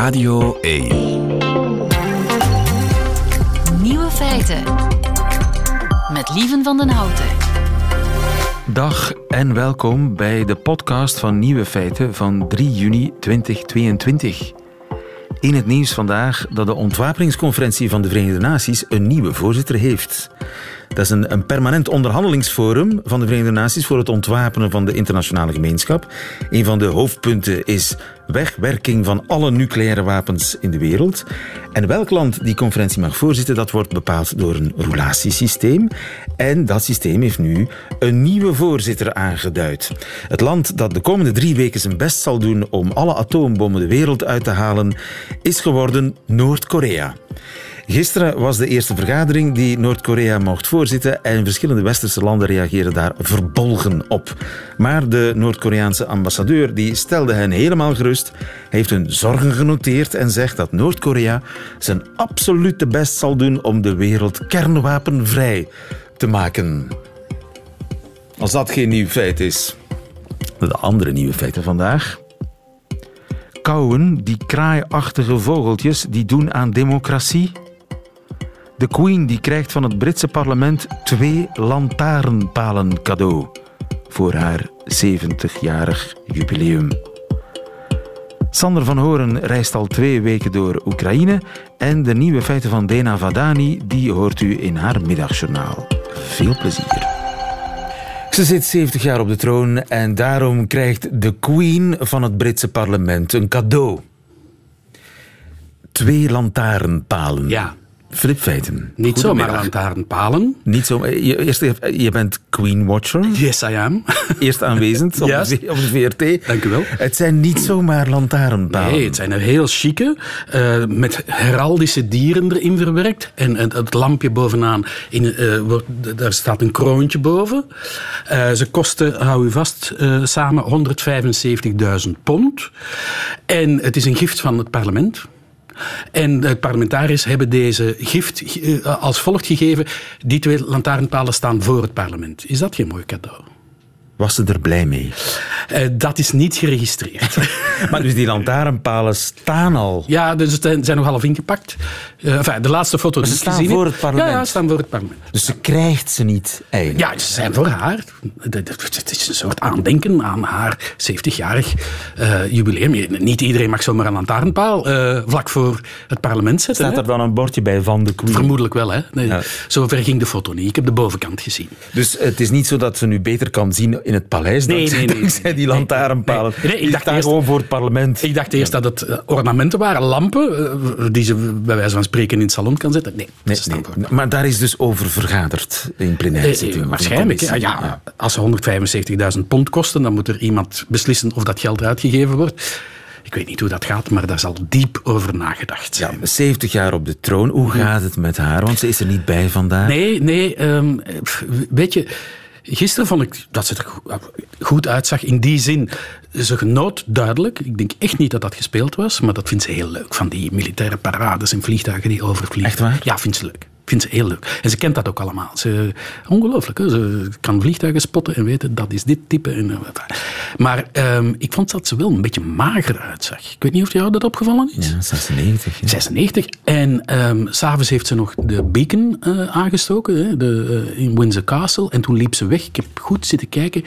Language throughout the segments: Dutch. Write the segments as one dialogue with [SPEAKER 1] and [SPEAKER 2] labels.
[SPEAKER 1] Radio 1.
[SPEAKER 2] Nieuwe feiten. Met Lieven van den Houten.
[SPEAKER 3] Dag en welkom bij de podcast van Nieuwe Feiten van 3 juni 2022. In het nieuws vandaag dat de ontwapeningsconferentie van de Verenigde Naties een nieuwe voorzitter heeft. Dat is een, permanent onderhandelingsforum van de Verenigde Naties voor het ontwapenen van de internationale gemeenschap. Een van de hoofdpunten is wegwerking van alle nucleaire wapens in de wereld. En welk land die conferentie mag voorzitten, dat wordt bepaald door een roulatiesysteem. En dat systeem heeft nu een nieuwe voorzitter aangeduid. Het land dat de komende drie weken zijn best zal doen om alle atoombommen de wereld uit te halen, is geworden Noord-Korea. Gisteren was de eerste vergadering die Noord-Korea mocht voorzitten en verschillende westerse landen reageerden daar verbolgen op. Maar de Noord-Koreaanse ambassadeur die stelde hen helemaal gerust, heeft hun zorgen genoteerd en zegt dat Noord-Korea zijn absolute best zal doen om de wereld kernwapenvrij te maken. Als dat geen nieuw feit is. De andere nieuwe feiten vandaag. Kauwen, die kraaiachtige vogeltjes, die doen aan democratie. De Queen die krijgt van het Britse parlement twee lantaarnpalen cadeau voor haar 70-jarig jubileum. Sander van Horen reist al twee weken door Oekraïne en de nieuwe feiten van Dena Vadani die hoort u in haar middagjournaal. Veel plezier. Ze zit 70 jaar op de troon en daarom krijgt de Queen van het Britse parlement een cadeau. Twee lantaarnpalen.
[SPEAKER 4] Ja.
[SPEAKER 3] Flip Feiten.
[SPEAKER 4] Niet zomaar lantaarnpalen.
[SPEAKER 3] Niet zo. Je, eerst, je bent Queen Watcher.
[SPEAKER 4] Yes, I am.
[SPEAKER 3] Eerst aanwezend op,
[SPEAKER 4] Yes.
[SPEAKER 3] de, op de VRT.
[SPEAKER 4] Dank u wel.
[SPEAKER 3] Het zijn niet zomaar lantaarnpalen.
[SPEAKER 4] Nee, het zijn er heel chique, eh, met heraldische dieren erin verwerkt. En het, het lampje bovenaan, in, eh, wordt, daar staat een kroontje boven. Eh, ze kosten, hou u vast, eh, samen 175.000 pond. En het is een gift van het parlement. En de parlementariërs hebben deze gift eh, als volgt gegeven. Die twee lantaarnpalen staan voor het parlement. Is dat geen mooi cadeau?
[SPEAKER 3] Was ze er blij mee?
[SPEAKER 4] Eh, dat is niet geregistreerd.
[SPEAKER 3] Maar dus die lantaarnpalen staan al.
[SPEAKER 4] ja, dus het zijn nog half ingepakt. Eh, enfin, de laatste foto die
[SPEAKER 3] ze staan
[SPEAKER 4] gezien
[SPEAKER 3] voor het parlement?
[SPEAKER 4] Ja, ja, ze staan voor het parlement.
[SPEAKER 3] Dus ze krijgt ze niet eigenlijk.
[SPEAKER 4] Ja, ze zijn voor haar. Het- is een soort aandenken aan haar 70-jarig eh, jubileum. Niet iedereen mag zomaar een lantaarnpaal vlak voor het parlement zetten.
[SPEAKER 3] Staat er dan een bordje bij van de Queen?
[SPEAKER 4] Vermoedelijk wel, hè? Nee,
[SPEAKER 3] Ja.
[SPEAKER 4] Zover ging de foto niet. Ik heb de bovenkant gezien.
[SPEAKER 3] Dus het is niet zo dat ze nu beter kan zien in het paleis
[SPEAKER 4] Nee,
[SPEAKER 3] dankzij,
[SPEAKER 4] nee, nee,
[SPEAKER 3] dankzij
[SPEAKER 4] nee,
[SPEAKER 3] die lantaarnpalen.
[SPEAKER 4] ik dacht eerst-
[SPEAKER 3] gewoon voor het parlement.
[SPEAKER 4] Ik dacht eerst dat het eh, ornamenten waren, lampen, eh, die ze bij wijze van spreken in het salon kan zetten. Nee,
[SPEAKER 3] nee.
[SPEAKER 4] voor.
[SPEAKER 3] Maar daar is dus over vergaderd in plenaire
[SPEAKER 4] Eh,
[SPEAKER 3] zitting.
[SPEAKER 4] waarschijnlijk. Ja, Als ze 175.000 pond kosten, dan moet er iemand beslissen of dat geld uitgegeven wordt. Ik weet niet hoe dat gaat, maar daar zal diep over nagedacht
[SPEAKER 3] Ja,
[SPEAKER 4] zijn.
[SPEAKER 3] 70 jaar op de troon. Hoe gaat het met haar? Want ze is er niet bij vandaag.
[SPEAKER 4] Nee, nee. ehm, weet je, gisteren vond ik dat ze er go- goed uitzag. In die zin, ze genoot duidelijk. Ik denk echt niet dat dat gespeeld was, maar dat vindt ze heel leuk. Van die militaire parades en vliegtuigen die overvliegen.
[SPEAKER 3] Echt waar?
[SPEAKER 4] Ja, vindt ze leuk. Vindt ze heel leuk. En ze kent dat ook allemaal. Ze, ongelooflijk. Hè? Ze kan vliegtuigen spotten en weten dat is dit type. En, eh, maar ehm, ik vond dat ze wel een beetje mager uitzag. Ik weet niet of jou dat opgevallen is.
[SPEAKER 3] Ja, 96. Ja.
[SPEAKER 4] 96. En s s'avonds heeft ze nog de beacon eh, aangestoken hè, de, eh, in Windsor Castle. En toen liep ze weg. Ik heb goed zitten kijken.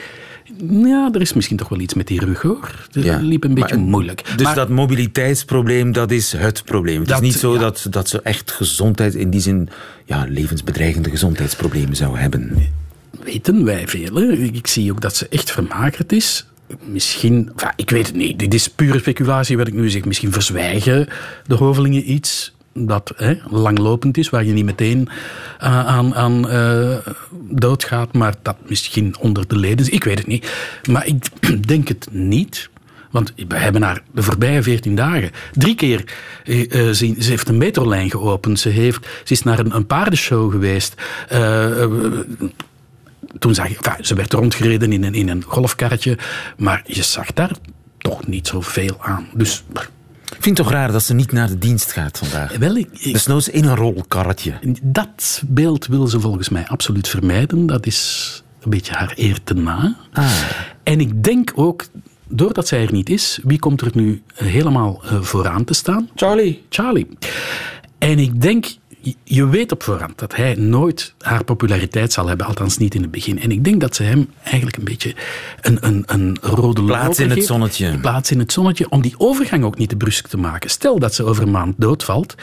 [SPEAKER 4] Ja, er is misschien toch wel iets met die rug hoor. Het
[SPEAKER 3] Ja,
[SPEAKER 4] liep een beetje
[SPEAKER 3] maar-
[SPEAKER 4] moeilijk.
[SPEAKER 3] Dus
[SPEAKER 4] Maar-
[SPEAKER 3] dat mobiliteitsprobleem, dat is het probleem. Het
[SPEAKER 4] Dat-
[SPEAKER 3] is niet zo
[SPEAKER 4] ja.
[SPEAKER 3] dat, dat ze echt gezondheid, in die zin ja, levensbedreigende gezondheidsproblemen zou hebben.
[SPEAKER 4] weten wij veel. Hè. Ik zie ook dat ze echt vermagerd is. Misschien, ik weet het niet. Dit is pure speculatie wat ik nu zeg. Misschien verzwijgen de hovelingen iets dat hè, langlopend is, waar je niet meteen eh, aan, aan eh, doodgaat, maar dat misschien onder de leden. Ik weet het niet. Maar ik denk het niet. Want we hebben haar de voorbije 14 dagen drie keer. eh, eh, ze, heeft een metrolijn geopend. Ze, heeft, ze is naar een, een paardenshow geweest. Toen zag je, ze werd rondgereden in een, in een golfkarretje. Maar je zag daar toch niet zoveel aan. Dus
[SPEAKER 3] Ik vind het toch raar dat ze niet naar de dienst gaat vandaag.
[SPEAKER 4] wel, ik, ik-
[SPEAKER 3] Dus nou eens in een rolkarretje.
[SPEAKER 4] dat beeld wil ze volgens mij absoluut vermijden. Dat is een beetje haar eer te na.
[SPEAKER 3] Ah.
[SPEAKER 4] En ik denk ook doordat zij er niet is, wie komt er nu helemaal eh, vooraan te staan?
[SPEAKER 3] Charlie.
[SPEAKER 4] Charlie. En ik denk, je- weet op voorhand dat hij nooit haar populariteit zal hebben, althans niet in het begin. En ik denk dat ze hem eigenlijk een beetje een, een, een rode
[SPEAKER 3] Plaats
[SPEAKER 4] loper
[SPEAKER 3] in het
[SPEAKER 4] geeft.
[SPEAKER 3] zonnetje.
[SPEAKER 4] Plaats in het zonnetje, om die overgang ook niet te brusk te maken. Stel dat ze over een maand doodvalt,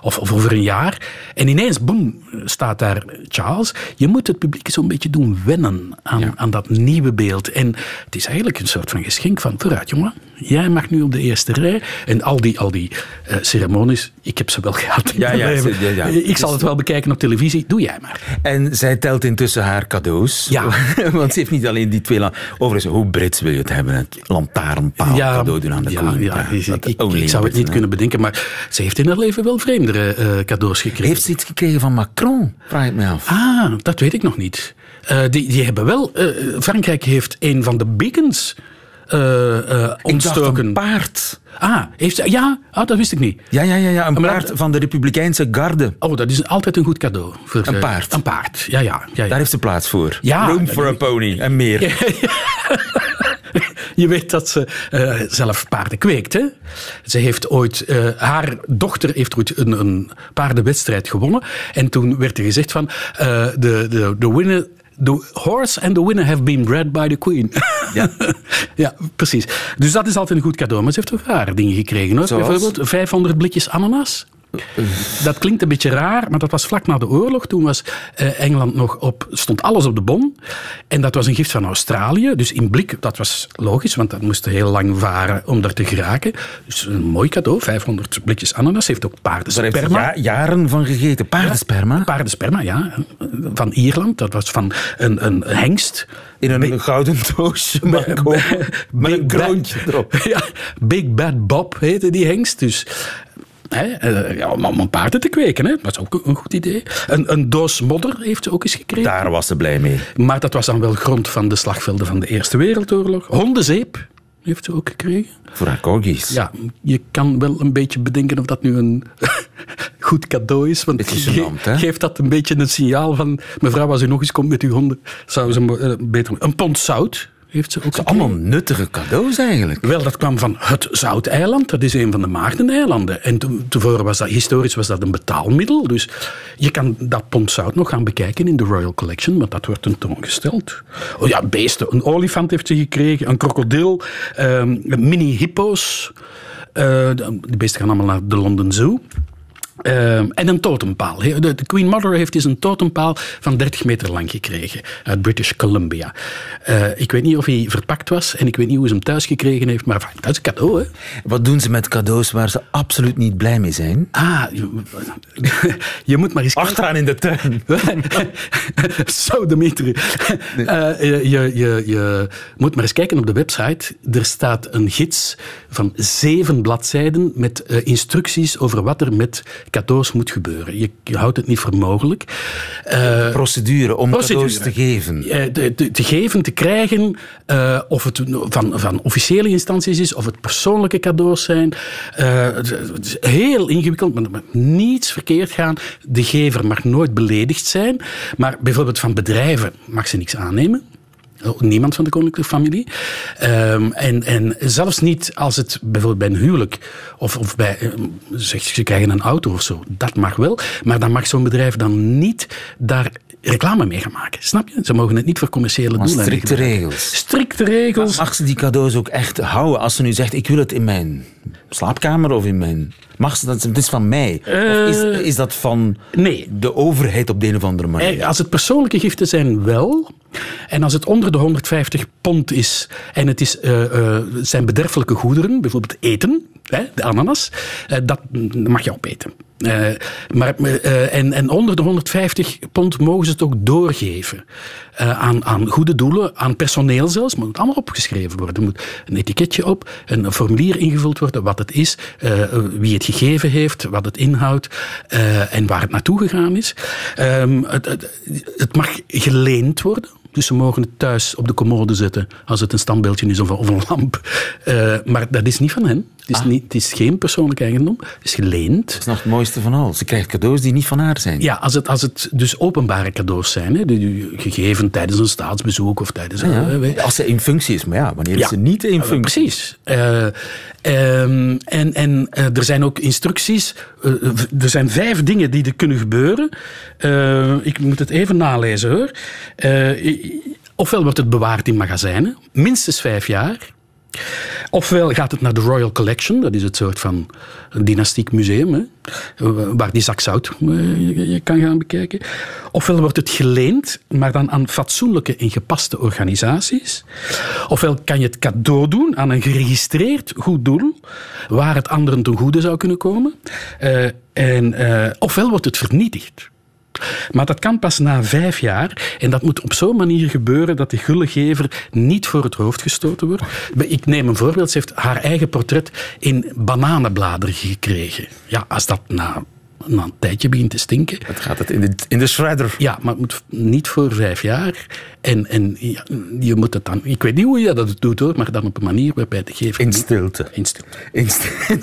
[SPEAKER 4] of, of over een jaar, en ineens, boem, staat daar Charles. Je moet het publiek zo'n beetje doen wennen aan, aan dat nieuwe beeld. En het is eigenlijk een soort van geschenk van, vooruit jongen, jij mag nu op de eerste rij. En al die, al die eh, ceremonies, ik heb ze wel gehad
[SPEAKER 3] Ja, ja, ja, ja.
[SPEAKER 4] Ik zal het wel bekijken op televisie, doe jij maar.
[SPEAKER 3] En zij telt intussen haar cadeaus.
[SPEAKER 4] Ja.
[SPEAKER 3] Want ze heeft niet alleen die twee... Overigens, hoe Brits wil je het hebben? Het lantaarnpaal cadeau doen aan de koning.
[SPEAKER 4] ja, ik, zou het niet
[SPEAKER 3] hè.
[SPEAKER 4] kunnen bedenken, maar ze heeft in haar leven wel vreemdere eh, cadeaus gekregen.
[SPEAKER 3] Heeft ze iets gekregen van Macron? Vraag ik me af.
[SPEAKER 4] Ah, dat weet ik nog niet. Eh, die, die hebben wel... eh, Frankrijk heeft een van de beacons
[SPEAKER 3] ik dacht
[SPEAKER 4] ontstoken.
[SPEAKER 3] een paard.
[SPEAKER 4] Ah, heeft ze, ja, ah, dat wist ik niet.
[SPEAKER 3] Ja, ja, ja, ja een
[SPEAKER 4] Maar
[SPEAKER 3] paard
[SPEAKER 4] dat-
[SPEAKER 3] van de Republikeinse garde.
[SPEAKER 4] Oh, dat is altijd een goed cadeau. Voor,
[SPEAKER 3] Een
[SPEAKER 4] eh,
[SPEAKER 3] paard.
[SPEAKER 4] Een paard, ja, ja. ja, ja.
[SPEAKER 3] Daar heeft ze plaats voor.
[SPEAKER 4] Ja,
[SPEAKER 3] Room for a pony en meer.
[SPEAKER 4] Je weet dat ze zelf paarden kweekt. Hè? Ze heeft ooit, haar dochter heeft ooit een, een paardenwedstrijd gewonnen. En toen werd er gezegd van, de, de, de winner... The horse and the winner have been bred by the queen.
[SPEAKER 3] Ja.
[SPEAKER 4] ja, precies. Dus dat is altijd een goed cadeau. Maar ze heeft ook rare dingen gekregen. Hoor.
[SPEAKER 3] Zoals?
[SPEAKER 4] Bijvoorbeeld 500 blikjes ananas. Dat klinkt een beetje raar, maar dat was vlak na de oorlog. Toen was eh, Engeland nog op, stond alles op de bon. En dat was een gift van Australië. Dus in blik, dat was logisch, want dat moest heel lang varen om daar te geraken. Dus een mooi cadeau, 500 blikjes ananas. Heeft ook
[SPEAKER 3] Daar heeft
[SPEAKER 4] paardensperma.
[SPEAKER 3] ja, jaren van gegeten. Paardensperma.
[SPEAKER 4] Paardensperma, ja. Van Ierland. Dat was van een, een hengst.
[SPEAKER 3] In een gouden doosje. Met een kroontje erop.
[SPEAKER 4] Ja, Big Bad Bob heette die hengst. Dus hè, eh, ja, om om paarden te kweken, hè. dat is ook een goed idee. Een, een doos modder heeft ze ook eens gekregen.
[SPEAKER 3] Daar was ze blij mee.
[SPEAKER 4] Maar dat was dan wel grond van de slagvelden van de Eerste Wereldoorlog. Hondenzeep heeft ze ook gekregen.
[SPEAKER 3] Voor haar corgis.
[SPEAKER 4] Ja, je kan wel een beetje bedenken of dat nu een goed cadeau is. Want
[SPEAKER 3] Beetje
[SPEAKER 4] ge- geeft dat een beetje een signaal van... Mevrouw, als u nog eens komt met uw honden, zou ze eh, beter... Een pond zout heeft ze ook.
[SPEAKER 3] Allemaal nuttige cadeaus eigenlijk.
[SPEAKER 4] Wel, dat kwam van het Zouteiland. Dat is een van de Maagdeneilanden. En tevoren was dat, historisch was dat een betaalmiddel. Dus je kan dat pond zout nog gaan bekijken in de Royal Collection, want dat wordt tentoongesteld. Oh ja, beesten. Een olifant heeft ze gekregen, een krokodil, ehm, mini-hippo's. Eh, die beesten gaan allemaal naar de London Zoo. Ehm, en een totempaal. De, de Queen Mother heeft dus een totempaal van 30 meter lang gekregen uit British Columbia. Eh, ik weet niet of hij verpakt was en ik weet niet hoe ze hem thuis gekregen heeft, maar dat is een cadeau. Hè?
[SPEAKER 3] Wat doen ze met cadeaus waar ze absoluut niet blij mee zijn?
[SPEAKER 4] Ah, je, je moet maar eens kijken.
[SPEAKER 3] Achteraan in de tuin.
[SPEAKER 4] Zo, Dimitri. Eh, je, je, je, je moet maar eens kijken op de website. Er staat een gids van zeven bladzijden met eh, instructies over wat er met cadeaus moet gebeuren. Je, je houdt het niet voor mogelijk. Eh,
[SPEAKER 3] Procedure om
[SPEAKER 4] Procedure.
[SPEAKER 3] cadeaus te geven.
[SPEAKER 4] eh, te, te, te geven, te krijgen, eh, of het van, van officiële instanties is, of het persoonlijke cadeaus zijn. Het, het is heel ingewikkeld, maar er mag niets verkeerd gaan. De gever mag nooit beledigd zijn, maar bijvoorbeeld van bedrijven mag ze niks aannemen. Niemand van de koninklijke familie. Ehm, en, en zelfs niet als het bijvoorbeeld bij een huwelijk of, of bij, eh, zeg, ze krijgen een auto of zo. Dat mag wel. Maar dan mag zo'n bedrijf dan niet daar reclame mee gaan maken. Snap je? Ze mogen het niet voor commerciële
[SPEAKER 3] Maar
[SPEAKER 4] doeleinden
[SPEAKER 3] strikte regels.
[SPEAKER 4] Strikte regels.
[SPEAKER 3] Mag ze die cadeaus ook echt houden? Als ze nu zegt, ik wil het in mijn slaapkamer of in mijn... Mag ze dat? Het is van mij. of is, is dat van
[SPEAKER 4] nee.
[SPEAKER 3] de overheid op de een of andere manier?
[SPEAKER 4] Eh, Als het persoonlijke giften zijn, wel. En als het onder de 150 pond is en het is, eh, eh, zijn bederfelijke goederen, bijvoorbeeld eten, hè, de ananas, eh, dat mag je opeten. Eh, maar, eh, en, en onder de 150 pond mogen ze het ook doorgeven eh, aan, aan goede doelen, aan personeel zelfs. Maar het moet allemaal opgeschreven worden. Er moet een etiketje op, een formulier ingevuld worden, wat het is, wie het gegeven heeft, wat het inhoudt en waar het naartoe gegaan is. Ehm, het, het mag geleend worden. Dus ze mogen het thuis op de commode zetten als het een standbeeldje is of, een lamp. Uh, maar dat is niet van hen. Het is, ah. niet, het is geen persoonlijk eigendom. Het is geleend. Dat
[SPEAKER 3] is nog het mooiste van al. Ze krijgt cadeaus die niet van haar zijn.
[SPEAKER 4] Ja, als het, als het dus openbare cadeaus zijn. Hè, die, gegeven tijdens een staatsbezoek of tijdens...
[SPEAKER 3] Ja, ja. als ze in functie is. Maar ja, wanneer is ze niet in functie?
[SPEAKER 4] precies. Uh, um, en en uh, er zijn ook instructies. er zijn vijf dingen die er kunnen gebeuren. ik moet het even nalezen hoor. ofwel wordt het bewaard in magazijnen, minstens vijf jaar. Ofwel gaat het naar de Royal Collection, dat is het soort van dynastiek museum, hè, waar die zak zout eh, je kan gaan bekijken. Ofwel wordt het geleend, maar dan aan fatsoenlijke en gepaste organisaties. Ofwel kan je het cadeau doen aan een geregistreerd goed doel, waar het anderen ten goede zou kunnen komen. Uh, en, uh, ofwel wordt het vernietigd. Maar dat kan pas na vijf jaar. En dat moet op zo'n manier gebeuren dat de gullegever niet voor het hoofd gestoten wordt. Ik neem een voorbeeld. Ze heeft haar eigen portret in bananenbladeren gekregen. Ja, als dat na na een tijdje begint te stinken.
[SPEAKER 3] Het gaat het in de, in de shredder.
[SPEAKER 4] Ja, maar het moet niet voor vijf jaar. En, en je moet het dan... Ik weet niet hoe je dat doet, hoor, maar dan op een manier waarbij de gever...
[SPEAKER 3] In stilte.
[SPEAKER 4] In stilte.
[SPEAKER 3] In,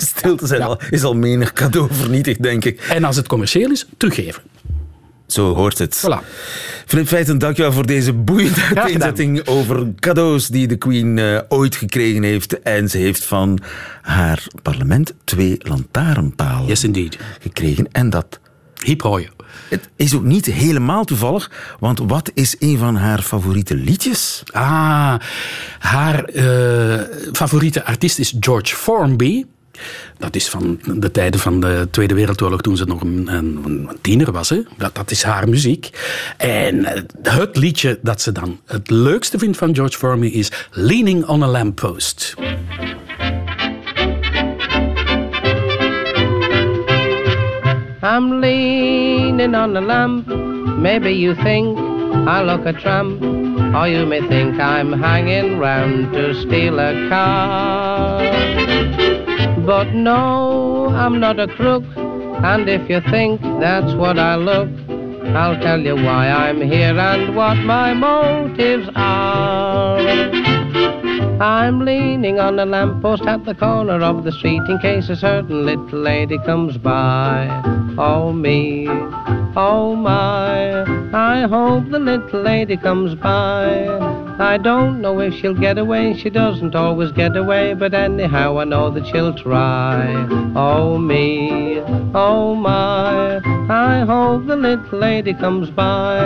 [SPEAKER 3] stilte zijn al, is al menig cadeau vernietigd, denk ik.
[SPEAKER 4] En als het commercieel is, teruggeven.
[SPEAKER 3] Zo hoort het.
[SPEAKER 4] Voilà.
[SPEAKER 3] Filip Feiten, dankjewel voor deze boeiende uiteenzetting over cadeaus die de Queen uh, ooit gekregen heeft. En ze heeft van haar parlement twee lantaarnpalen
[SPEAKER 4] yes, indeed.
[SPEAKER 3] gekregen. En dat...
[SPEAKER 4] Hiep
[SPEAKER 3] Het is ook niet helemaal toevallig, want wat is een van haar favoriete liedjes?
[SPEAKER 4] Ah, haar uh, favoriete artiest is George Formby. Dat is van de tijden van de Tweede Wereldoorlog, toen ze nog een, een, tiener was. Hè. Dat, dat is haar muziek. En eh, het liedje dat ze dan het leukste vindt van George Formby is Leaning on a Lamppost. I'm leaning on a lamp. Maybe you think I look a tramp. Or you may think I'm hanging round to steal a car. But no, I'm not a crook. And if you think that's what I look, I'll tell you why I'm here and what my motives are. I'm leaning on a lamppost at the corner of the street in case a certain little lady comes by. Oh me, oh my, I hope the little lady comes by. I don't know if she'll get away, she doesn't always get away, but anyhow I know that she'll try. Oh me, oh my, I hope the little lady comes by.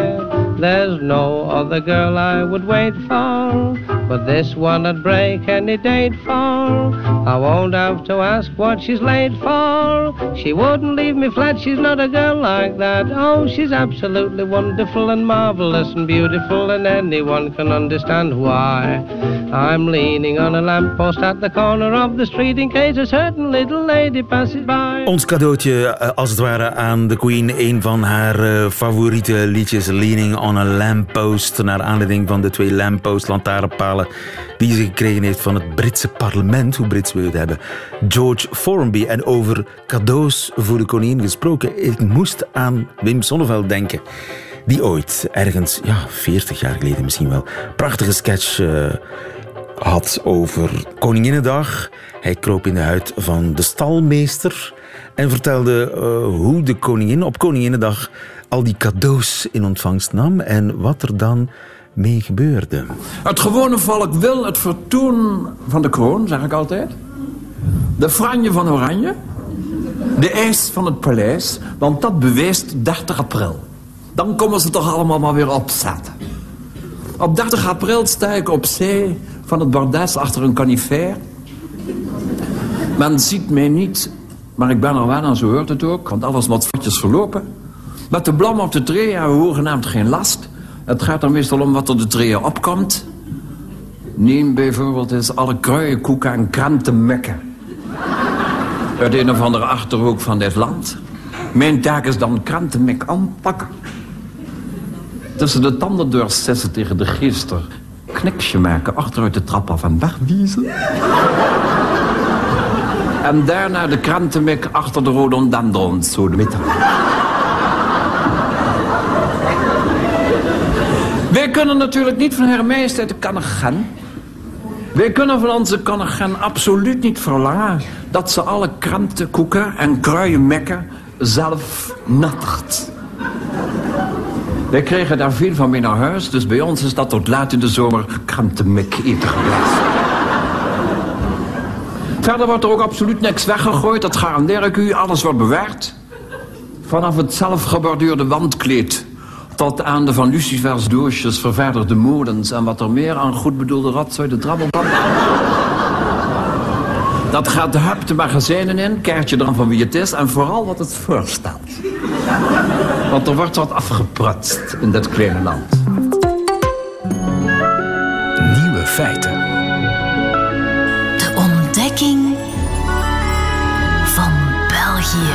[SPEAKER 4] There's no other girl I would wait for, but this one I'd break any date for. I won't have to ask what she's late for. She wouldn't leave me flat, she's not a girl like that. Oh, she's absolutely wonderful and marvelous and beautiful, and anyone can understand why. I'm leaning on a lamppost at the corner of the street in case a certain little lady passes by.
[SPEAKER 3] Ons cadeautje, eh, als het ware, aan de Queen. Een van haar uh, favoriete liedjes, Leaning on a Lamppost. Naar aanleiding van de twee lamppost, lantaarnpalen, die ze gekregen heeft van het Britse parlement. Hoe Brits we het hebben. George Formby. En over cadeaus voor de koningin gesproken. Ik moest aan Wim Sonneveld denken die ooit ergens, ja, 40 jaar geleden misschien wel, prachtige sketch uh, had over Koninginnedag. Hij kroop in de huid van de stalmeester en vertelde uh, hoe de koningin op Koninginnedag al die cadeaus in ontvangst nam en wat er dan mee gebeurde.
[SPEAKER 1] Het gewone volk wil het vertoon van de kroon, zeg ik altijd. De franje van Oranje. De eis van het paleis, want dat bewijst 30 april. Dan komen ze toch allemaal maar weer opzetten. Op 30 april sta ik op zee van het bordes achter een canifer. Men ziet mij niet, maar ik ben er wel en zo hoort het ook. Want alles wat foutjes verlopen. Met de blam op de tree hebben we hoegenaamd geen last. Het gaat dan meestal om wat er de tree opkomt. Neem bijvoorbeeld eens alle kruienkoeken en krantenmekken. Uit een of andere achterhoek van dit land. Mijn taak is dan krantenmek aanpakken tussen de tanden zessen tegen de geester. Kniksje maken achteruit de trap af en wegwiezen. En daarna de krantenmik achter de rhododendrons, zo de middag. Wij kunnen natuurlijk niet van Haar Majesteit de Kannegen. Wij kunnen van onze Kannegen absoluut niet verlangen... dat ze alle kranten, koeken en kruienmekken zelf nattert. Wij kregen daar veel van mee naar huis, dus bij ons is dat tot laat in de zomer krantenmek eten. Verder wordt er ook absoluut niks weggegooid, dat garandeer ik u. Alles wordt bewaard. Vanaf het zelfgeborduurde wandkleed tot aan de van Lucifers doosjes ververderde molens... en wat er meer aan goed bedoelde ratzooi de drabbelband. Dat gaat de hup de magazijnen in, kaartje dan van wie het is... en vooral wat het voorstelt. Want er wordt wat afgeprutst in dit kleine land.
[SPEAKER 5] Nieuwe feiten.
[SPEAKER 2] De ontdekking van België.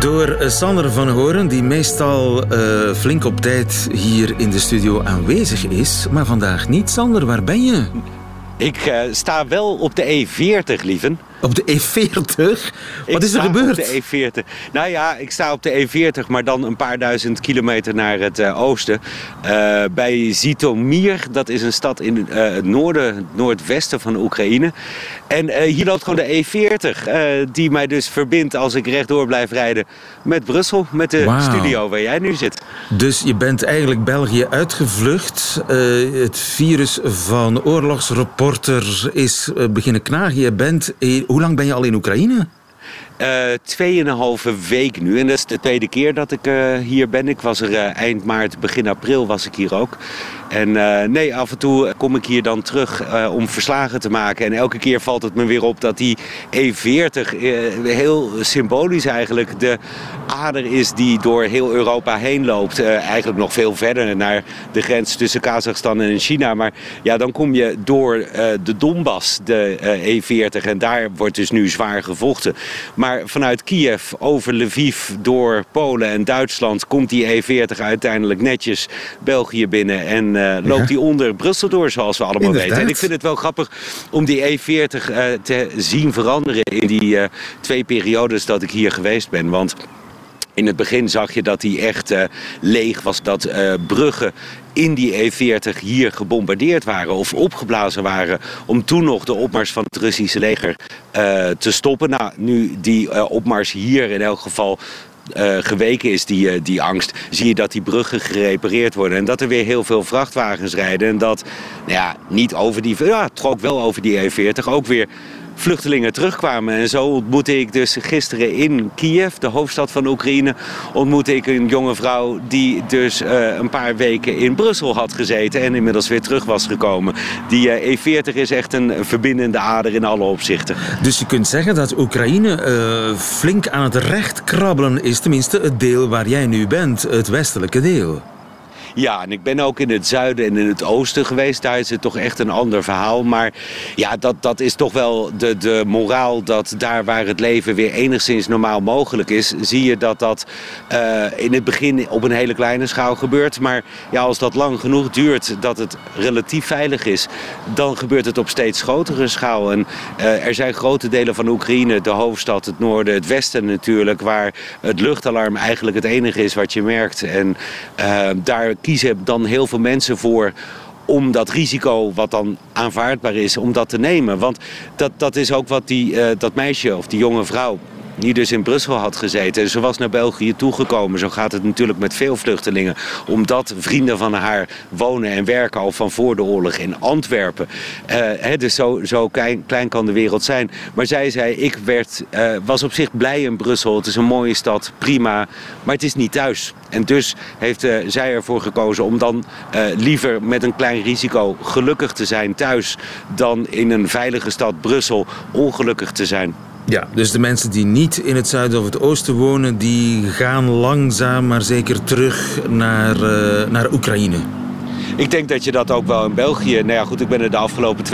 [SPEAKER 3] Door eh, Sander van Horen, die meestal eh, flink op tijd hier in de studio aanwezig is. Maar vandaag niet. Sander, waar ben je?
[SPEAKER 6] Ik eh, sta wel op de E40, lieven.
[SPEAKER 3] Op de E40? Wat
[SPEAKER 6] Ik
[SPEAKER 3] is er
[SPEAKER 6] sta
[SPEAKER 3] gebeurd?
[SPEAKER 6] Op de E40. Nou ja, ik sta op de E40, maar dan een paar duizend kilometer naar het eh, oosten. Eh, bij Zitomir, dat is een stad in eh, het noorden, het noordwesten van Oekraïne. En hier loopt gewoon de E40, eh, die mij dus verbindt als ik rechtdoor blijf rijden met Brussel, met de studio waar jij nu zit.
[SPEAKER 3] Dus je bent eigenlijk België uitgevlucht. Het virus van oorlogsreporter is beginnen knagen. Je bent, hoe lang ben je al in Oekraïne?
[SPEAKER 6] Eh, Tweeënhalve week nu. En dat is de tweede keer dat ik eh, hier ben. Ik was er eh, eind maart, begin april was ik hier ook. En nee, af en toe kom ik hier dan terug om verslagen te maken. En elke keer valt het me weer op dat die E40 eh, heel symbolisch eigenlijk de ader is die door heel Europa heen loopt. Eigenlijk nog veel verder naar de grens tussen Kazachstan en China. Maar ja, dan kom je door de Donbass, de eh, E40. En daar wordt dus nu zwaar gevochten. Maar vanuit Kiev over Lviv door Polen en Duitsland komt die E40 uiteindelijk netjes België binnen. En eh, loopt die onder Brussel door, zoals we allemaal
[SPEAKER 3] Inderdaad.
[SPEAKER 6] weten. En ik vind het wel grappig om die E40 eh, te zien veranderen in die eh, twee periodes dat ik hier geweest ben. Want in het begin zag je dat die echt eh, leeg was. Dat eh, bruggen in die E40 hier gebombardeerd waren of opgeblazen waren. Om toen nog de opmars van het Russische leger eh, te stoppen. Nou, nu die opmars hier in elk geval geweken is, die, die angst, zie je dat die bruggen gerepareerd worden. En dat er weer heel veel vrachtwagens rijden. En dat, nou ja, niet over die, ja, ook wel over die E40, ook weer vluchtelingen terugkwamen. En zo ontmoette ik dus gisteren in Kiev, de hoofdstad van Oekraïne, ontmoette ik een jonge vrouw die dus eh, een paar weken in Brussel had gezeten en inmiddels weer terug was gekomen. Die eh, E40 is echt een verbindende ader in alle opzichten.
[SPEAKER 3] Dus je kunt zeggen dat Oekraïne eh, flink aan het recht krabbelen is. Tenminste, het deel waar jij nu bent, het westelijke deel.
[SPEAKER 6] Ja, en ik ben ook in het zuiden en in het oosten geweest. Daar is het toch echt een ander verhaal. Maar ja, dat, dat is toch wel de, de moraal dat daar waar het leven weer enigszins normaal mogelijk is, zie je dat dat eh, in het begin op een hele kleine schaal gebeurt. Maar ja, als dat lang genoeg duurt dat het relatief veilig is, dan gebeurt het op steeds grotere schaal. En eh, er zijn grote delen van Oekraïne, de hoofdstad, het noorden, het westen natuurlijk, waar het luchtalarm eigenlijk het enige is wat je merkt. En eh, daar kiezen dan heel veel mensen voor om dat risico, wat dan aanvaardbaar is, om dat te nemen. Want dat, dat is ook wat die, eh, dat meisje of die jonge vrouw die dus in Brussel had gezeten. Ze was naar België toegekomen. Zo gaat het natuurlijk met veel vluchtelingen. Omdat vrienden van haar wonen en werken al van voor de oorlog in Antwerpen. Eh, hè, dus zo, zo klein, kan de wereld zijn. Maar zij zei, ik werd, eh, was op zich blij in Brussel. Het is een mooie stad, prima. Maar het is niet thuis. En dus heeft eh, zij ervoor gekozen om dan liever met een klein risico gelukkig te zijn thuis. Dan in een veilige stad Brussel ongelukkig te zijn.
[SPEAKER 3] Ja, dus de mensen die niet in het zuiden of het oosten wonen, die gaan langzaam maar zeker terug naar, eh, naar Oekraïne.
[SPEAKER 6] Ik denk dat je dat ook wel in België... Nou ja, goed, ik ben er de afgelopen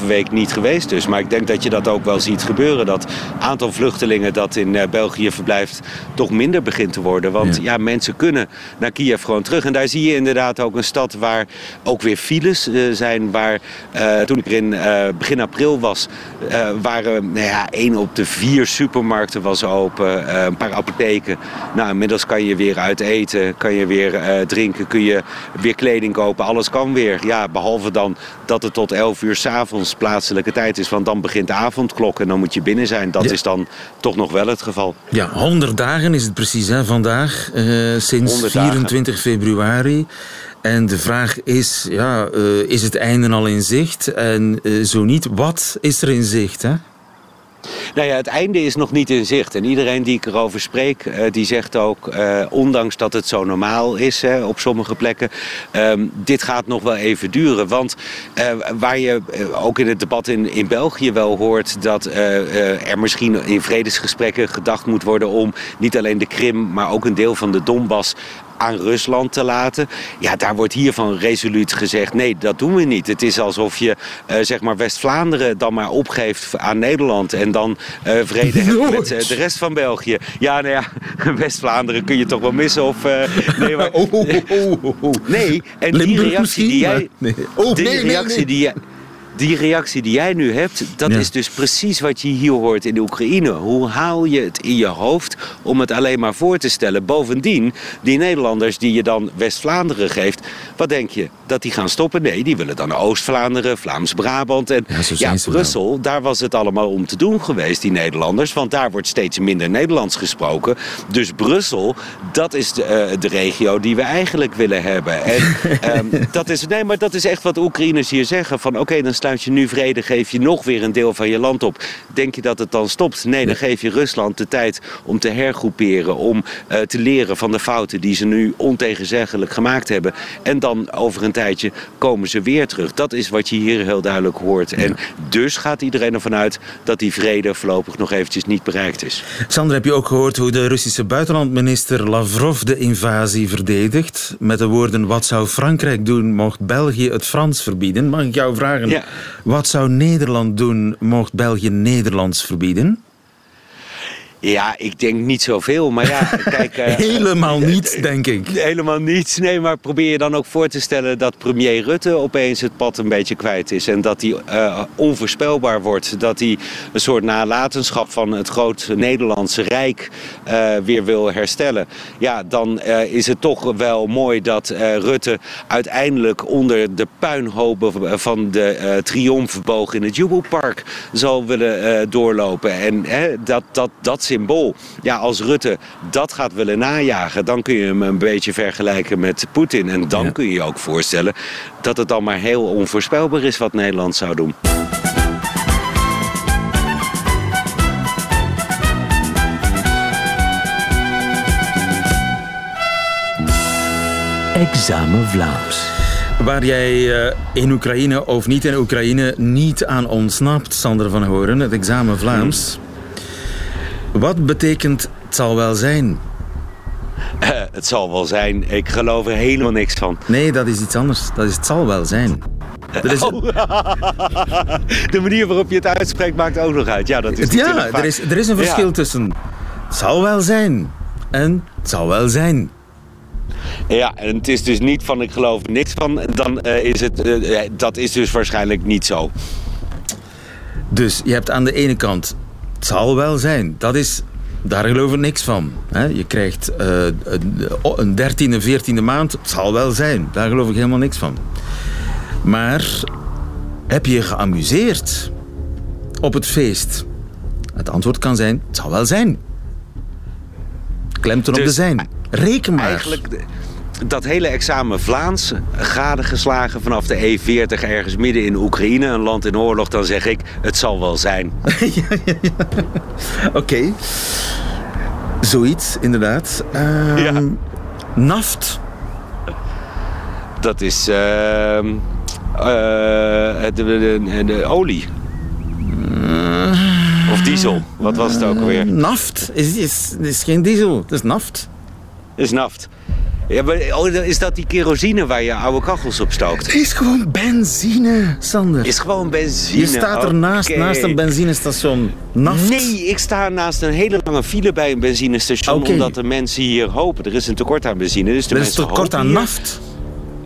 [SPEAKER 6] 2,5 week niet geweest dus. Maar ik denk dat je dat ook wel ziet gebeuren. Dat aantal vluchtelingen dat in uh, België verblijft toch minder begint te worden. Want ja. mensen kunnen naar Kiev gewoon terug. En daar zie je inderdaad ook een stad waar ook weer files uh, zijn. Waar uh, toen ik er in begin april was, waren nou ja, één op de vier supermarkten was open. een paar apotheken. Nou, inmiddels kan je weer uit eten, kan je weer drinken, kun je weer kleding kopen. Alles kan weer. Ja, behalve dan dat het tot 11 uur s'avonds plaatselijke tijd is. Want dan begint de avondklok en dan moet je binnen zijn. Dat
[SPEAKER 3] Ja.
[SPEAKER 6] is dan toch nog wel het geval.
[SPEAKER 3] Ja, 100 dagen is het precies hè, vandaag, eh, sinds
[SPEAKER 6] 100 dagen.
[SPEAKER 3] 24 februari. En de vraag is, ja, eh, is het einde al in zicht? En eh, zo niet, wat is er in zicht? Hè?
[SPEAKER 6] Nou ja, het einde is nog niet in zicht. En iedereen die ik erover spreek, eh, die zegt ook... eh, ondanks dat het zo normaal is hè, op sommige plekken... ehm, dit gaat nog wel even duren. Want eh, waar je ook in het debat in, in België wel hoort... dat er misschien in vredesgesprekken gedacht moet worden... om niet alleen de Krim, maar ook een deel van de Donbass aan Rusland te laten. Ja, daar wordt hiervan resoluut gezegd... nee, dat doen we niet. Het is alsof je eh, zeg maar West-Vlaanderen dan maar opgeeft aan Nederland... en dan eh, vrede hebt met eh, de rest van België. Ja, nou ja, West-Vlaanderen kun je toch wel missen of... nee, maar,
[SPEAKER 3] Oh, oh, oh,
[SPEAKER 6] nee, en die reactie die jij...
[SPEAKER 3] nee. Oh,
[SPEAKER 6] die reactie
[SPEAKER 3] nee.
[SPEAKER 6] die jij... Die reactie die jij nu hebt, dat
[SPEAKER 3] Ja.
[SPEAKER 6] is dus precies wat je hier hoort in de Oekraïne. Hoe haal je het in je hoofd om het alleen maar voor te stellen? Bovendien, die Nederlanders die je dan West-Vlaanderen geeft, wat denk je? Dat die gaan stoppen? Nee, die willen dan Oost-Vlaanderen, Vlaams-Brabant. En
[SPEAKER 3] Ja.
[SPEAKER 6] Brussel, daar was het allemaal om te doen geweest, die Nederlanders. Want daar wordt steeds minder Nederlands gesproken. Dus Brussel, dat is de, eh, de regio die we eigenlijk willen hebben. En ehm, dat, is, nee, maar dat is echt wat de Oekraïners hier zeggen. Van oké, dan sluit je nu vrede, geef je nog weer een deel van je land op. Denk je dat het dan stopt? Nee, dan geef je Rusland de tijd om te hergroeperen. Om eh, te leren van de fouten die ze nu ontegenzeggelijk gemaakt hebben. En dan over een tijdje komen ze weer terug. Dat is wat je hier heel duidelijk hoort. En dus gaat iedereen ervan uit dat die vrede voorlopig nog eventjes niet bereikt is.
[SPEAKER 3] Sander, heb je ook gehoord hoe de Russische buitenlandminister Lavrov de invasie verdedigt? Met de woorden, wat zou Frankrijk doen mocht België het Frans verbieden? Mag ik jou vragen,
[SPEAKER 6] Ja.
[SPEAKER 3] Wat zou Nederland doen mocht België Nederlands verbieden?
[SPEAKER 6] Ja, ik denk niet zoveel. Maar ja, kijk... eh,
[SPEAKER 3] Helemaal niet, denk ik.
[SPEAKER 6] Helemaal niets. Nee, maar probeer je dan ook voor te stellen dat premier Rutte opeens het pad een beetje kwijt is. En dat hij eh, onvoorspelbaar wordt. Dat hij een soort nalatenschap van het groot Nederlandse Rijk eh, weer wil herstellen. Ja, dan eh, is het toch wel mooi dat eh, Rutte uiteindelijk onder de puinhopen van de eh triomfboog in het Jubelpark zal willen eh, doorlopen. En dat, dat, dat symbool, ja, als Rutte dat gaat willen najagen, dan kun je hem een beetje vergelijken met Poetin. En dan
[SPEAKER 3] Ja.
[SPEAKER 6] kun je je ook voorstellen dat het dan maar heel onvoorspelbaar is wat Nederland zou doen.
[SPEAKER 5] Examen Vlaams.
[SPEAKER 3] Waar jij eh, in Oekraïne of niet in Oekraïne niet aan ontsnapt, Sander van Horen, het examen Vlaams. Wat betekent het zal wel zijn?
[SPEAKER 6] Eh, het zal wel zijn, ik geloof er helemaal niks van.
[SPEAKER 3] Nee, dat is iets anders. Dat is het zal wel zijn. Er is,
[SPEAKER 6] De manier waarop je het uitspreekt maakt ook nog uit. Ja, dat is
[SPEAKER 3] ja, er is, er is een verschil
[SPEAKER 6] Ja.
[SPEAKER 3] tussen het zal wel zijn en het zal wel zijn.
[SPEAKER 6] Ja, en het is dus niet van ik geloof er niks van. Dan eh, is het, eh, dat is dus waarschijnlijk niet zo.
[SPEAKER 3] Dus je hebt aan de ene kant het zal wel zijn. Dat is, daar geloof ik niks van. hè. Je krijgt eh, een- dertiende, veertiende maand. Het zal wel zijn. Daar geloof ik helemaal niks van. Maar heb je je geamuseerd op het feest? Het antwoord kan zijn, het zal wel zijn. Op
[SPEAKER 6] Dus
[SPEAKER 3] de zijn. Reken maar.
[SPEAKER 6] Eigenlijk dat hele examen Vlaams gadegeslagen vanaf de E40 ergens midden in Oekraïne, een land in oorlog, dan zeg ik het zal wel zijn.
[SPEAKER 3] Oké. Zoiets, inderdaad. Ehm,
[SPEAKER 6] Ja.
[SPEAKER 3] Naft.
[SPEAKER 6] Dat is ehm, eh, de, de, de- de olie. Of diesel. Wat was het ook alweer?
[SPEAKER 3] Naft is, is, is geen diesel, het is naft.
[SPEAKER 6] is naft. Ja, maar oh, is dat die kerosine waar je oude kachels op stookt?
[SPEAKER 3] Het is gewoon benzine, Sander.
[SPEAKER 6] Is gewoon benzine.
[SPEAKER 3] Je staat ernaast,
[SPEAKER 6] Oké.
[SPEAKER 3] naast een benzinestation. Naft.
[SPEAKER 6] Nee, ik sta naast een hele lange file bij een benzinestation... Omdat de mensen hier hopen. Er is een tekort aan benzine. Dus de
[SPEAKER 3] Er is
[SPEAKER 6] mensen
[SPEAKER 3] tekort aan naft.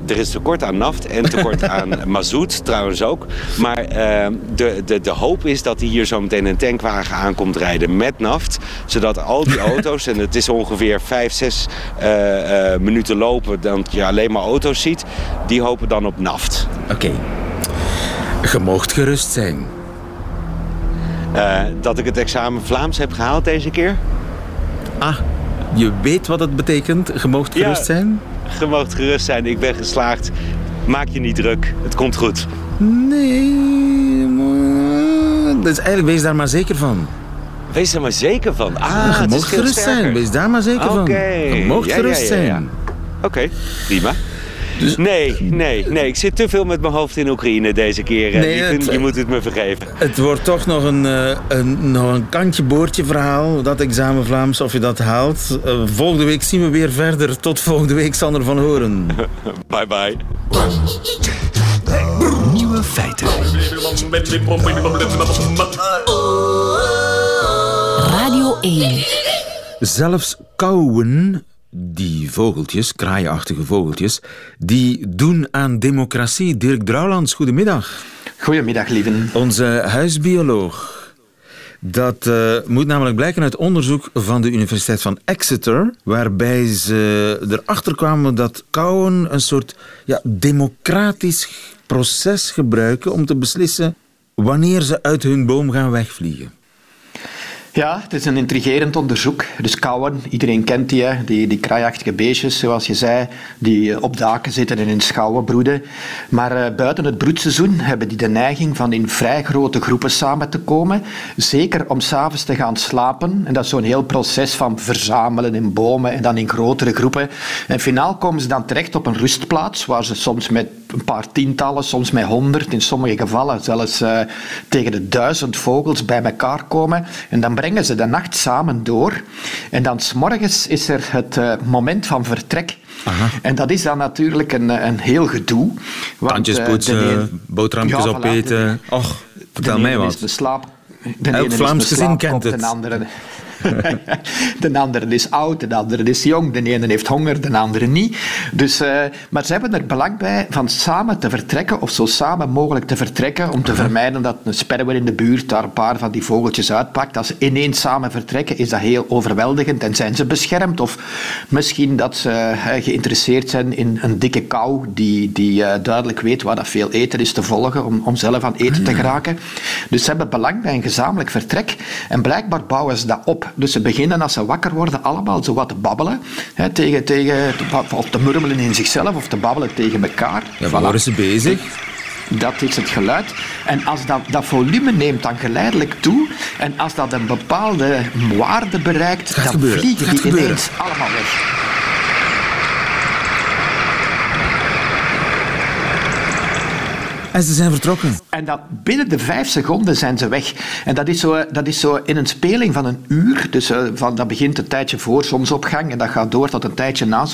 [SPEAKER 6] Er is tekort aan naft en tekort aan mazoet trouwens ook. Maar eh, de, de, de hoop is dat hier zo meteen een tankwagen aankomt rijden met naft. Zodat al die auto's, en het is ongeveer 5, 6 eh, eh, minuten lopen... dat je alleen maar auto's ziet, die hopen dan op naft.
[SPEAKER 3] Oké. Je moogt gerust zijn.
[SPEAKER 6] Eh, dat ik het examen Vlaams heb gehaald deze keer.
[SPEAKER 3] Ah, je weet wat het betekent. Je moogt
[SPEAKER 6] Ja.
[SPEAKER 3] gerust zijn.
[SPEAKER 6] Je mag gerust zijn, ik ben geslaagd. Maak je niet druk, het komt goed.
[SPEAKER 3] Nee, maar... Dus eigenlijk wees daar maar zeker van.
[SPEAKER 6] Wees er maar zeker van. Ah,
[SPEAKER 3] je
[SPEAKER 6] veel
[SPEAKER 3] gerust zijn. Wees daar maar zeker van.
[SPEAKER 6] Oké.
[SPEAKER 3] Je
[SPEAKER 6] Ja, ja,
[SPEAKER 3] gerust
[SPEAKER 6] ja, ja.
[SPEAKER 3] zijn.
[SPEAKER 6] Oké, prima.
[SPEAKER 3] Dus-
[SPEAKER 6] Nee, nee, nee. Ik zit te veel met mijn hoofd in Oekraïne deze keer. Lieven.
[SPEAKER 3] het-
[SPEAKER 6] je moet het me vergeven.
[SPEAKER 3] Het wordt toch nog een, eh, een, nog een kantje boordje verhaal, dat examen Vlaams, of je dat haalt. Eh, volgende week zien we weer verder. Tot volgende week, Sander van Horen.
[SPEAKER 6] Bye bye.
[SPEAKER 5] Nieuwe feiten.
[SPEAKER 2] Radio 1.
[SPEAKER 3] Zelfs kauwen, die vogeltjes, kraaienachtige vogeltjes, die doen aan democratie. Dirk Drouwlands, goedemiddag.
[SPEAKER 7] Goedemiddag, lieven.
[SPEAKER 3] Onze huisbioloog. Dat eh, moet namelijk blijken uit onderzoek van de Universiteit van Exeter, waarbij ze erachter kwamen dat kauwen een soort ja, democratisch proces gebruiken om te beslissen wanneer ze uit hun boom gaan wegvliegen.
[SPEAKER 7] Ja, het is een intrigerend onderzoek. Dus kauwen, iedereen kent die, hè? die, die kraaiachtige beestjes, zoals je zei, die eh, op daken zitten en in schouwen broeden. Maar eh, buiten het broedseizoen hebben die de neiging van in vrij grote groepen samen te komen. Zeker om s'avonds te gaan slapen. En dat is zo'n heel proces van verzamelen in bomen en dan in grotere groepen. En finaal komen ze dan terecht op een rustplaats, waar ze soms met een paar tientallen, soms met honderd, in sommige gevallen zelfs eh, tegen de duizend vogels bij elkaar komen. En dan brengen ze de nacht samen door. En dan s'morgens is er het eh, moment van vertrek. En dat is dan natuurlijk een, eh, een heel gedoe. want,
[SPEAKER 3] Tandjes
[SPEAKER 7] eh,
[SPEAKER 3] poetsen, boterhammetjes
[SPEAKER 7] Ja,
[SPEAKER 3] opeten. Och, vertel mij wat.
[SPEAKER 7] De slaap, de
[SPEAKER 3] Elk Vlaams gezin kent het.
[SPEAKER 7] De andere, de andere is oud, de andere is jong, de ene heeft honger, de andere niet. Dus, eh, maar ze hebben er belang bij van samen te vertrekken, of zo samen mogelijk te vertrekken, om te vermijden dat een sperwer in de buurt daar een paar van die vogeltjes uitpakt. Als ze ineens samen vertrekken, is dat heel overweldigend en zijn ze beschermd. Of misschien dat ze eh, geïnteresseerd zijn in een dikke kou die, die eh, duidelijk weet waar dat veel eten is te volgen om, om zelf aan eten te geraken. Dus ze hebben belang bij een gezamenlijk vertrek en blijkbaar bouwen ze dat op. Dus ze beginnen als ze wakker worden allemaal zo wat te babbelen, hè, tegen, tegen, of te murmelen in zichzelf of te babbelen tegen elkaar.
[SPEAKER 3] Ja,
[SPEAKER 7] Voilà.
[SPEAKER 3] waar worden ze bezig?
[SPEAKER 7] Dat is het geluid. En als dat, dat volume neemt dan geleidelijk toe, en als dat een bepaalde waarde bereikt, dan
[SPEAKER 3] gebeuren.
[SPEAKER 7] vliegen die ineens allemaal weg.
[SPEAKER 3] En ze zijn vertrokken.
[SPEAKER 7] En dat binnen de vijf seconden zijn ze weg. En dat is zo, dat is zo in een speling van een uur. Dus eh, van, dat begint een tijdje voor zonsopgang en dat gaat door tot een tijdje na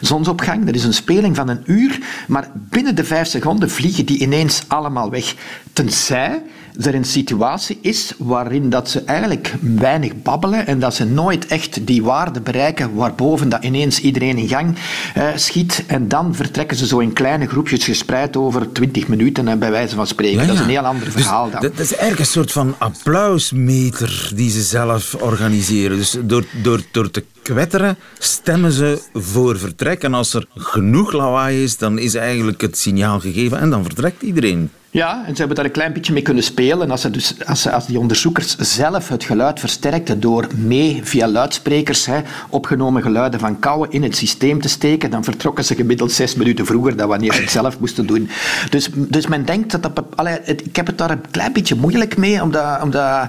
[SPEAKER 7] zonsopgang. Dat is een speling van een uur. Maar binnen de vijf seconden vliegen die ineens allemaal weg. Tenzij er een situatie is waarin dat ze eigenlijk weinig babbelen en dat ze nooit echt die waarde bereiken waarboven dat ineens iedereen in gang eh, schiet. En dan vertrekken ze zo in kleine groepjes gespreid over twintig minuten, eh, bij wijze van spreken.
[SPEAKER 3] Ja,
[SPEAKER 7] Dat is een heel ander
[SPEAKER 3] Dus
[SPEAKER 7] verhaal dan.
[SPEAKER 3] Dat, dat is eigenlijk een soort van applausmeter die ze zelf organiseren. Dus door, door, door te kwetteren stemmen ze voor vertrek. En als er genoeg lawaai is, dan is eigenlijk het signaal gegeven en dan vertrekt iedereen.
[SPEAKER 7] Ja, en ze hebben daar een klein beetje mee kunnen spelen. En als, ze dus, als, ze, als die onderzoekers zelf het geluid versterkten door mee via luidsprekers hè, opgenomen geluiden van kauwen in het systeem te steken, dan vertrokken ze gemiddeld zes minuten vroeger dan wanneer ze het zelf moesten doen. Dus, dus men denkt dat dat... Ik heb het daar een klein beetje moeilijk mee, omdat... omdat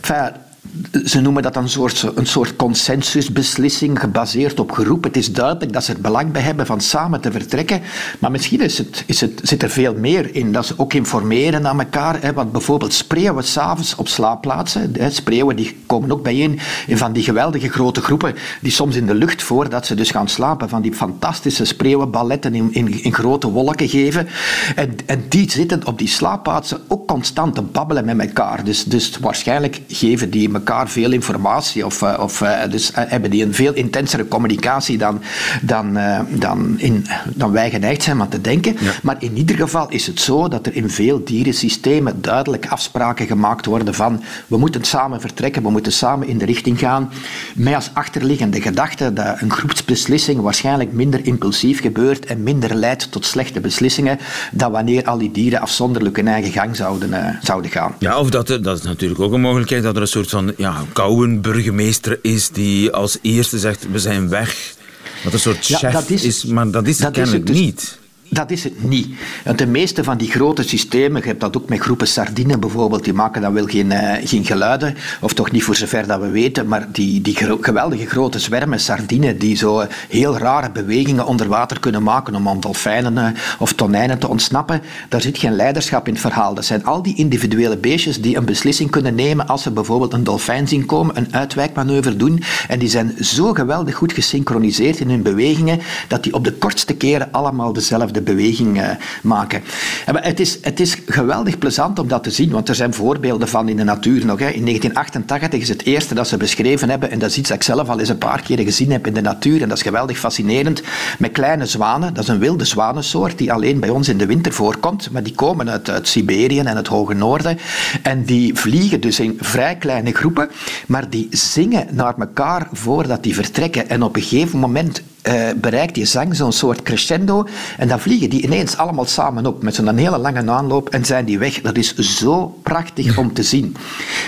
[SPEAKER 7] enfin, ze noemen dat een soort, een soort consensusbeslissing gebaseerd op groep. Het is duidelijk dat ze er belang bij hebben van samen te vertrekken. Maar misschien is het, is het, zit er veel meer in. Dat ze ook informeren aan elkaar. Hè, want bijvoorbeeld spreeuwen s'avonds op slaapplaatsen. Hè, spreeuwen die komen ook bijeen in van die geweldige grote groepen die soms in de lucht, voordat ze dus gaan slapen, van die fantastische spreeuwenballetten in, in, in grote wolken geven. En, en die zitten op die slaapplaatsen ook constant te babbelen met elkaar. Dus, dus waarschijnlijk geven die elkaar veel informatie of, eh, of uh, dus uh, hebben die een veel intensere communicatie dan, dan, dan, in, dan wij geneigd zijn aan te denken. Ja. Maar in ieder geval is het zo dat er in veel dierensystemen duidelijk afspraken gemaakt worden van we moeten samen vertrekken, we moeten samen in de richting gaan. Met als achterliggende gedachte dat een groepsbeslissing waarschijnlijk minder impulsief gebeurt en minder leidt tot slechte beslissingen dan wanneer al die dieren afzonderlijk hun eigen gang zouden, zouden gaan.
[SPEAKER 3] Ja, of dat, dat is natuurlijk ook een mogelijkheid dat er een soort van ja, koude burgemeester is die als eerste zegt we zijn weg. Wat een soort chef ja, is, is, maar dat is dat kennelijk is dus, niet.
[SPEAKER 7] Dat is het niet. Want de meeste van die grote systemen, je hebt dat ook met groepen sardinen bijvoorbeeld, die maken dan wel geen, uh, geen geluiden, of toch niet voor zover dat we weten, maar die, die geweldige grote zwermen sardinen die zo heel rare bewegingen onder water kunnen maken om aan dolfijnen uh, of tonijnen te ontsnappen, daar zit geen leiderschap in het verhaal. Dat zijn al die individuele beestjes die een beslissing kunnen nemen als ze bijvoorbeeld een dolfijn zien komen, een uitwijkmanoeuvre doen, en die zijn zo geweldig goed gesynchroniseerd in hun bewegingen, dat die op de kortste keren allemaal dezelfde de beweging uh, maken. En het, is, het is geweldig plezant om dat te zien, want er zijn voorbeelden van in de natuur nog. In 1988 is het eerste dat ze beschreven hebben, en dat is iets dat ik zelf al eens een paar keren gezien heb in de natuur, en dat is geweldig fascinerend, met kleine zwanen. Dat is een wilde zwanensoort die alleen bij ons in de winter voorkomt, maar die komen uit, uit Siberië en het hoge noorden. En die vliegen dus in vrij kleine groepen, maar die zingen naar elkaar voordat die vertrekken. En op een gegeven moment uh, bereikt die zang zo'n soort crescendo. En dan vliegen die ineens allemaal samen op met zo'n hele lange aanloop en zijn die weg. Dat is zo prachtig om te zien.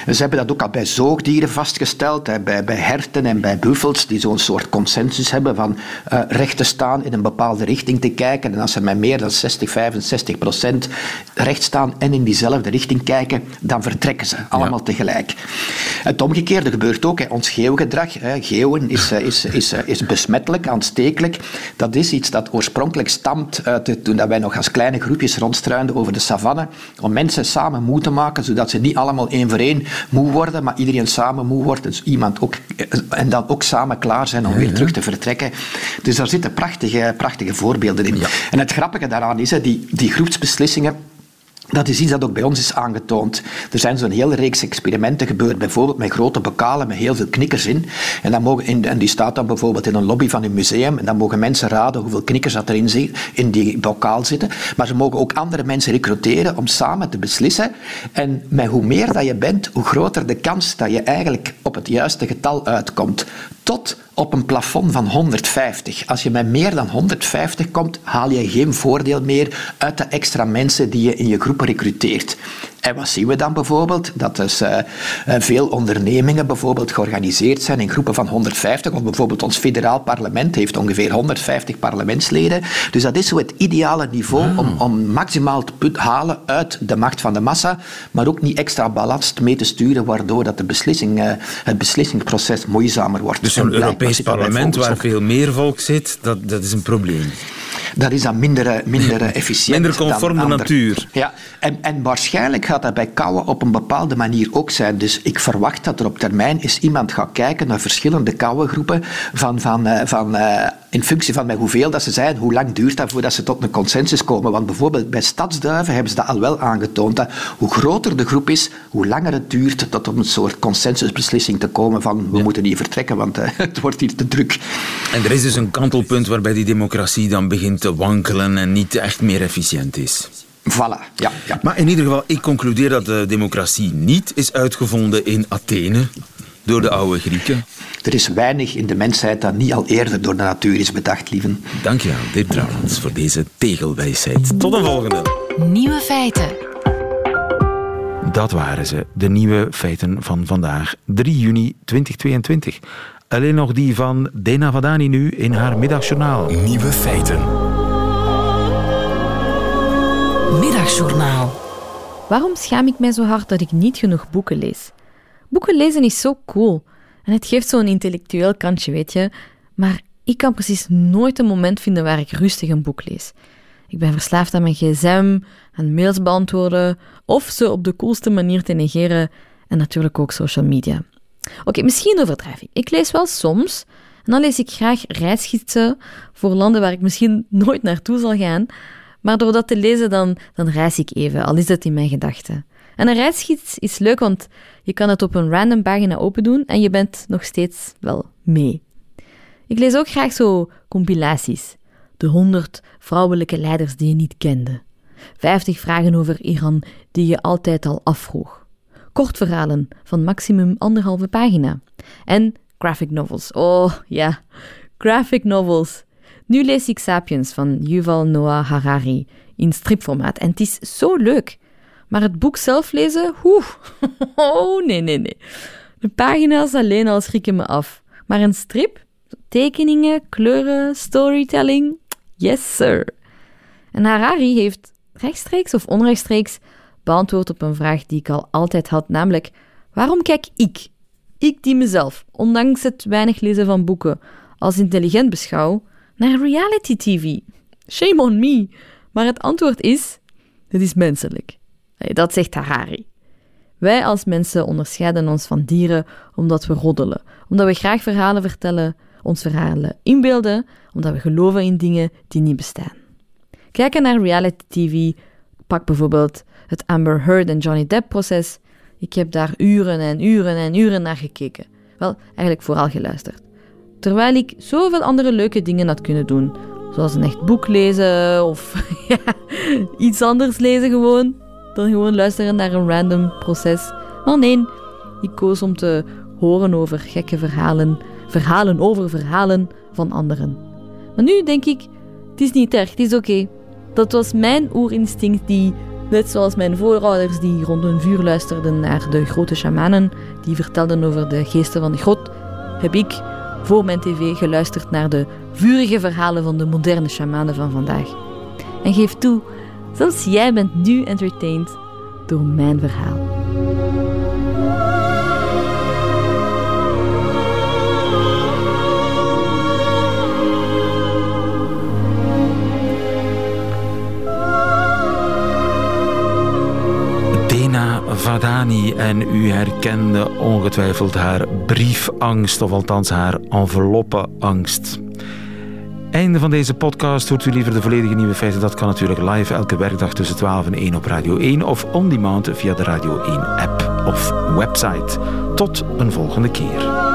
[SPEAKER 7] Ze hebben dat ook al bij zoogdieren vastgesteld, hè, bij, bij herten en bij buffels, die zo'n soort consensus hebben van uh, recht te staan, in een bepaalde richting te kijken. En als ze met meer dan 60, 65 procent recht staan en in diezelfde richting kijken, dan vertrekken ze allemaal ja. tegelijk. Het omgekeerde gebeurt ook. Hè. Ons geeuwgedrag, hè. geeuwen is, eh, is, is, is besmettelijk aan dat is iets dat oorspronkelijk stamt uit toen dat wij nog als kleine groepjes rondstruinden over de savanne, om mensen samen moe te maken, zodat ze niet allemaal één voor één moe worden, maar iedereen samen moe wordt. Dus iemand ook, en dan ook samen klaar zijn om weer terug te vertrekken. Dus daar zitten prachtige, prachtige voorbeelden in. En het grappige daaraan is, die, die groepsbeslissingen dat is iets dat ook bij ons is aangetoond. Er zijn zo'n hele reeks experimenten gebeurd, bijvoorbeeld met grote bokalen met heel veel knikkers in. En, dan mogen in, en die staat dan bijvoorbeeld in een lobby van een museum. En dan mogen mensen raden hoeveel knikkers dat erin zit, in die bokaal zitten. Maar ze mogen ook andere mensen recruteren om samen te beslissen. En met hoe meer dat je bent, hoe groter de kans dat je eigenlijk op het juiste getal uitkomt. Tot op een plafond van 150. Als je met meer dan 150 komt, haal je geen voordeel meer uit de extra mensen die je in je groep recruteert. En wat zien we dan bijvoorbeeld? Dat dus uh, veel ondernemingen bijvoorbeeld georganiseerd zijn in groepen van 150, of bijvoorbeeld ons federaal parlement heeft ongeveer 150 parlementsleden. Dus dat is zo het ideale niveau om, om maximaal te put halen uit de macht van de massa, maar ook niet extra ballast mee te sturen, waardoor dat de beslissing, uh, het beslissingsproces moeizamer wordt.
[SPEAKER 3] Dus een Europees parlement waar veel meer volk zit, dat, dat is een probleem
[SPEAKER 7] dat is dan minder, minder efficiënt.
[SPEAKER 3] Minder conform de natuur.
[SPEAKER 7] Ja, en, en waarschijnlijk gaat dat bij kouwen op een bepaalde manier ook zijn. Dus ik verwacht dat er op termijn eens iemand gaat kijken naar verschillende kouwengroepen van, van, eh, van, uh, in functie van hoeveel dat ze zijn, hoe lang duurt dat voordat ze tot een consensus komen. Want bijvoorbeeld bij stadsduiven hebben ze dat al wel aangetoond. Dat hoe groter de groep is, hoe langer het duurt tot op een soort consensusbeslissing te komen van we ja. moeten hier vertrekken, want uh, het wordt hier te druk.
[SPEAKER 3] En er is dus een kantelpunt waarbij die democratie dan begint te wankelen en niet echt meer efficiënt is.
[SPEAKER 7] Voilà, ja, ja.
[SPEAKER 3] Maar in ieder geval, ik concludeer dat de democratie niet is uitgevonden in Athene door de oude Grieken.
[SPEAKER 7] Er is weinig in de mensheid dat niet al eerder door de natuur is bedacht, lieven.
[SPEAKER 3] Dank je wel, trouwens, voor deze tegelwijsheid. Tot de volgende.
[SPEAKER 2] Nieuwe feiten.
[SPEAKER 3] Dat waren ze, de nieuwe feiten van vandaag, 3 juni 2022. Alleen nog die van Dena Vadani nu in haar middagjournaal.
[SPEAKER 5] Nieuwe feiten.
[SPEAKER 2] Middagjournaal.
[SPEAKER 8] Waarom schaam ik mij zo hard dat ik niet genoeg boeken lees? Boeken lezen is zo cool. En het geeft zo'n intellectueel kantje, weet je. Maar ik kan precies nooit een moment vinden waar ik rustig een boek lees. Ik ben verslaafd aan mijn gsm, aan mails beantwoorden of ze op de coolste manier te negeren en natuurlijk ook social media. Oké, misschien overdrijf ik. Ik lees wel soms en dan lees ik graag reisgidsen voor landen waar ik misschien nooit naartoe zal gaan. Maar door dat te lezen, dan, dan reis ik even, al is het in mijn gedachten. En een reisgids is leuk, want je kan het op een random pagina open doen en je bent nog steeds wel mee. Ik lees ook graag zo compilaties. De 100 vrouwelijke leiders die je niet kende. 50 vragen over Iran die je altijd al afvroeg. Kortverhalen van maximum anderhalve pagina. En graphic novels. Oh ja, graphic novels. Nu lees ik Sapiens van Yuval Noah Harari in stripformaat en het is zo leuk. Maar het boek zelf lezen, oeh, oh nee, nee, nee. De pagina's alleen al schrikken me af. Maar een strip, tekeningen, kleuren, storytelling, yes sir. En Harari heeft rechtstreeks of onrechtstreeks beantwoord op een vraag die ik al altijd had, namelijk waarom kijk ik, ik die mezelf, ondanks het weinig lezen van boeken, als intelligent beschouw, naar reality TV? Shame on me. Maar het antwoord is, het is menselijk. Dat zegt Harari. Wij als mensen onderscheiden ons van dieren omdat we roddelen, omdat we graag verhalen vertellen, ons verhalen inbeelden, omdat we geloven in dingen die niet bestaan. Kijken naar reality TV, pak bijvoorbeeld het Amber Heard en Johnny Depp proces. Ik heb daar uren en uren en uren naar gekeken. Wel, eigenlijk vooral geluisterd. Terwijl ik zoveel andere leuke dingen had kunnen doen. Zoals een echt boek lezen of ja, iets anders lezen gewoon. Dan gewoon luisteren naar een random proces. Maar nee, ik koos om te horen over gekke verhalen. Verhalen over verhalen van anderen. Maar nu denk ik, het is niet erg, het is oké. Dat was mijn oerinstinct die, net zoals mijn voorouders die rond een vuur luisterden naar de grote shamanen, die vertelden over de geesten van de grot, heb ik voor mijn tv geluisterd naar de vurige verhalen van de moderne shamanen van vandaag. En geef toe, zelfs jij bent nu entertained door mijn verhaal.
[SPEAKER 3] Vadani en u herkende ongetwijfeld haar briefangst, of althans haar enveloppenangst. Einde van deze podcast. Hoort u liever de volledige nieuwe feiten? Dat kan natuurlijk live elke werkdag tussen 12 en 1 op Radio 1 of on demand via de Radio 1 app of website. Tot een volgende keer.